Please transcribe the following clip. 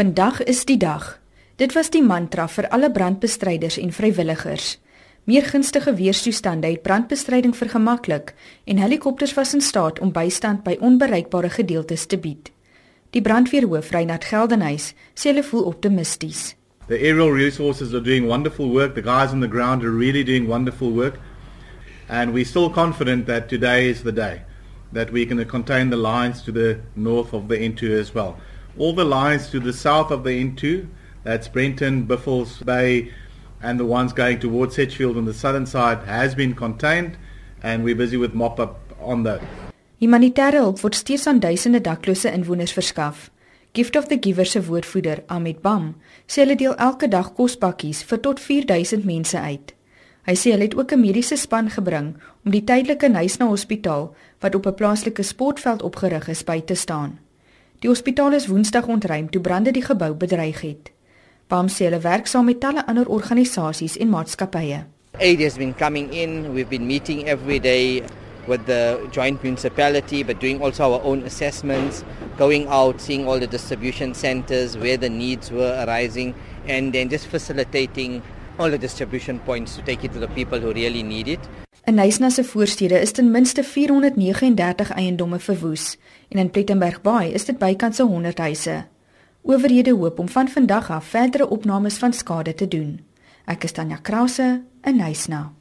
Vandag is die dag. Dit was die mantra vir alle brandbestryders en vrywilligers. Meer gunstige weerstoestande het brandbestryding vergemaklik en helikopters was in staat om bystand by onbereikbare gedeeltes te bied. Die brandweerhoof Reinhard Geldenhuys sê hulle voel optimisties. The aerial resources are doing wonderful work. The guys on the ground are really doing wonderful work. And we're still confident that today is the day that we can contain the lines to the north of the N2 as well. All the lines to the south of the N2, that's Brenton, Biffles Bay, and the ones going towards Sedgefield on the southern side, has been contained, and we're busy with mop up on that. Humanitêre hulp word steeds aan duisende daklose inwoners verskaf. Gift of the Giver se woordvoerder, Ahmed Bam, sê hulle deel elke dag kospakkies vir tot 4000 mense uit. Hy sê hulle het ook 'n mediese span gebring om die tydelike Nysna Hospitaal wat op 'n plaaslike sportveld opgerig is by te staan. Die hospitaal is Woensdag ontruim toe brande die gebou bedreig het. Bam sê hulle werk saam met talle ander organisasies en maatskappye. Aid has been coming in. We've been meeting every day with the joint municipality, but doing also our own assessments, going out, seeing all the distribution centers where the needs were arising, and then just facilitating all the distribution points to take it to the people who really need it. In Nysna se voorstede is ten minste 439 eiendomme verwoes en in Plettenberg Bay is dit bykans 100 huise. Owerhede hoop om van vandag af verdere opnames van skade te doen. Ek is Tanya Krause in Nysna.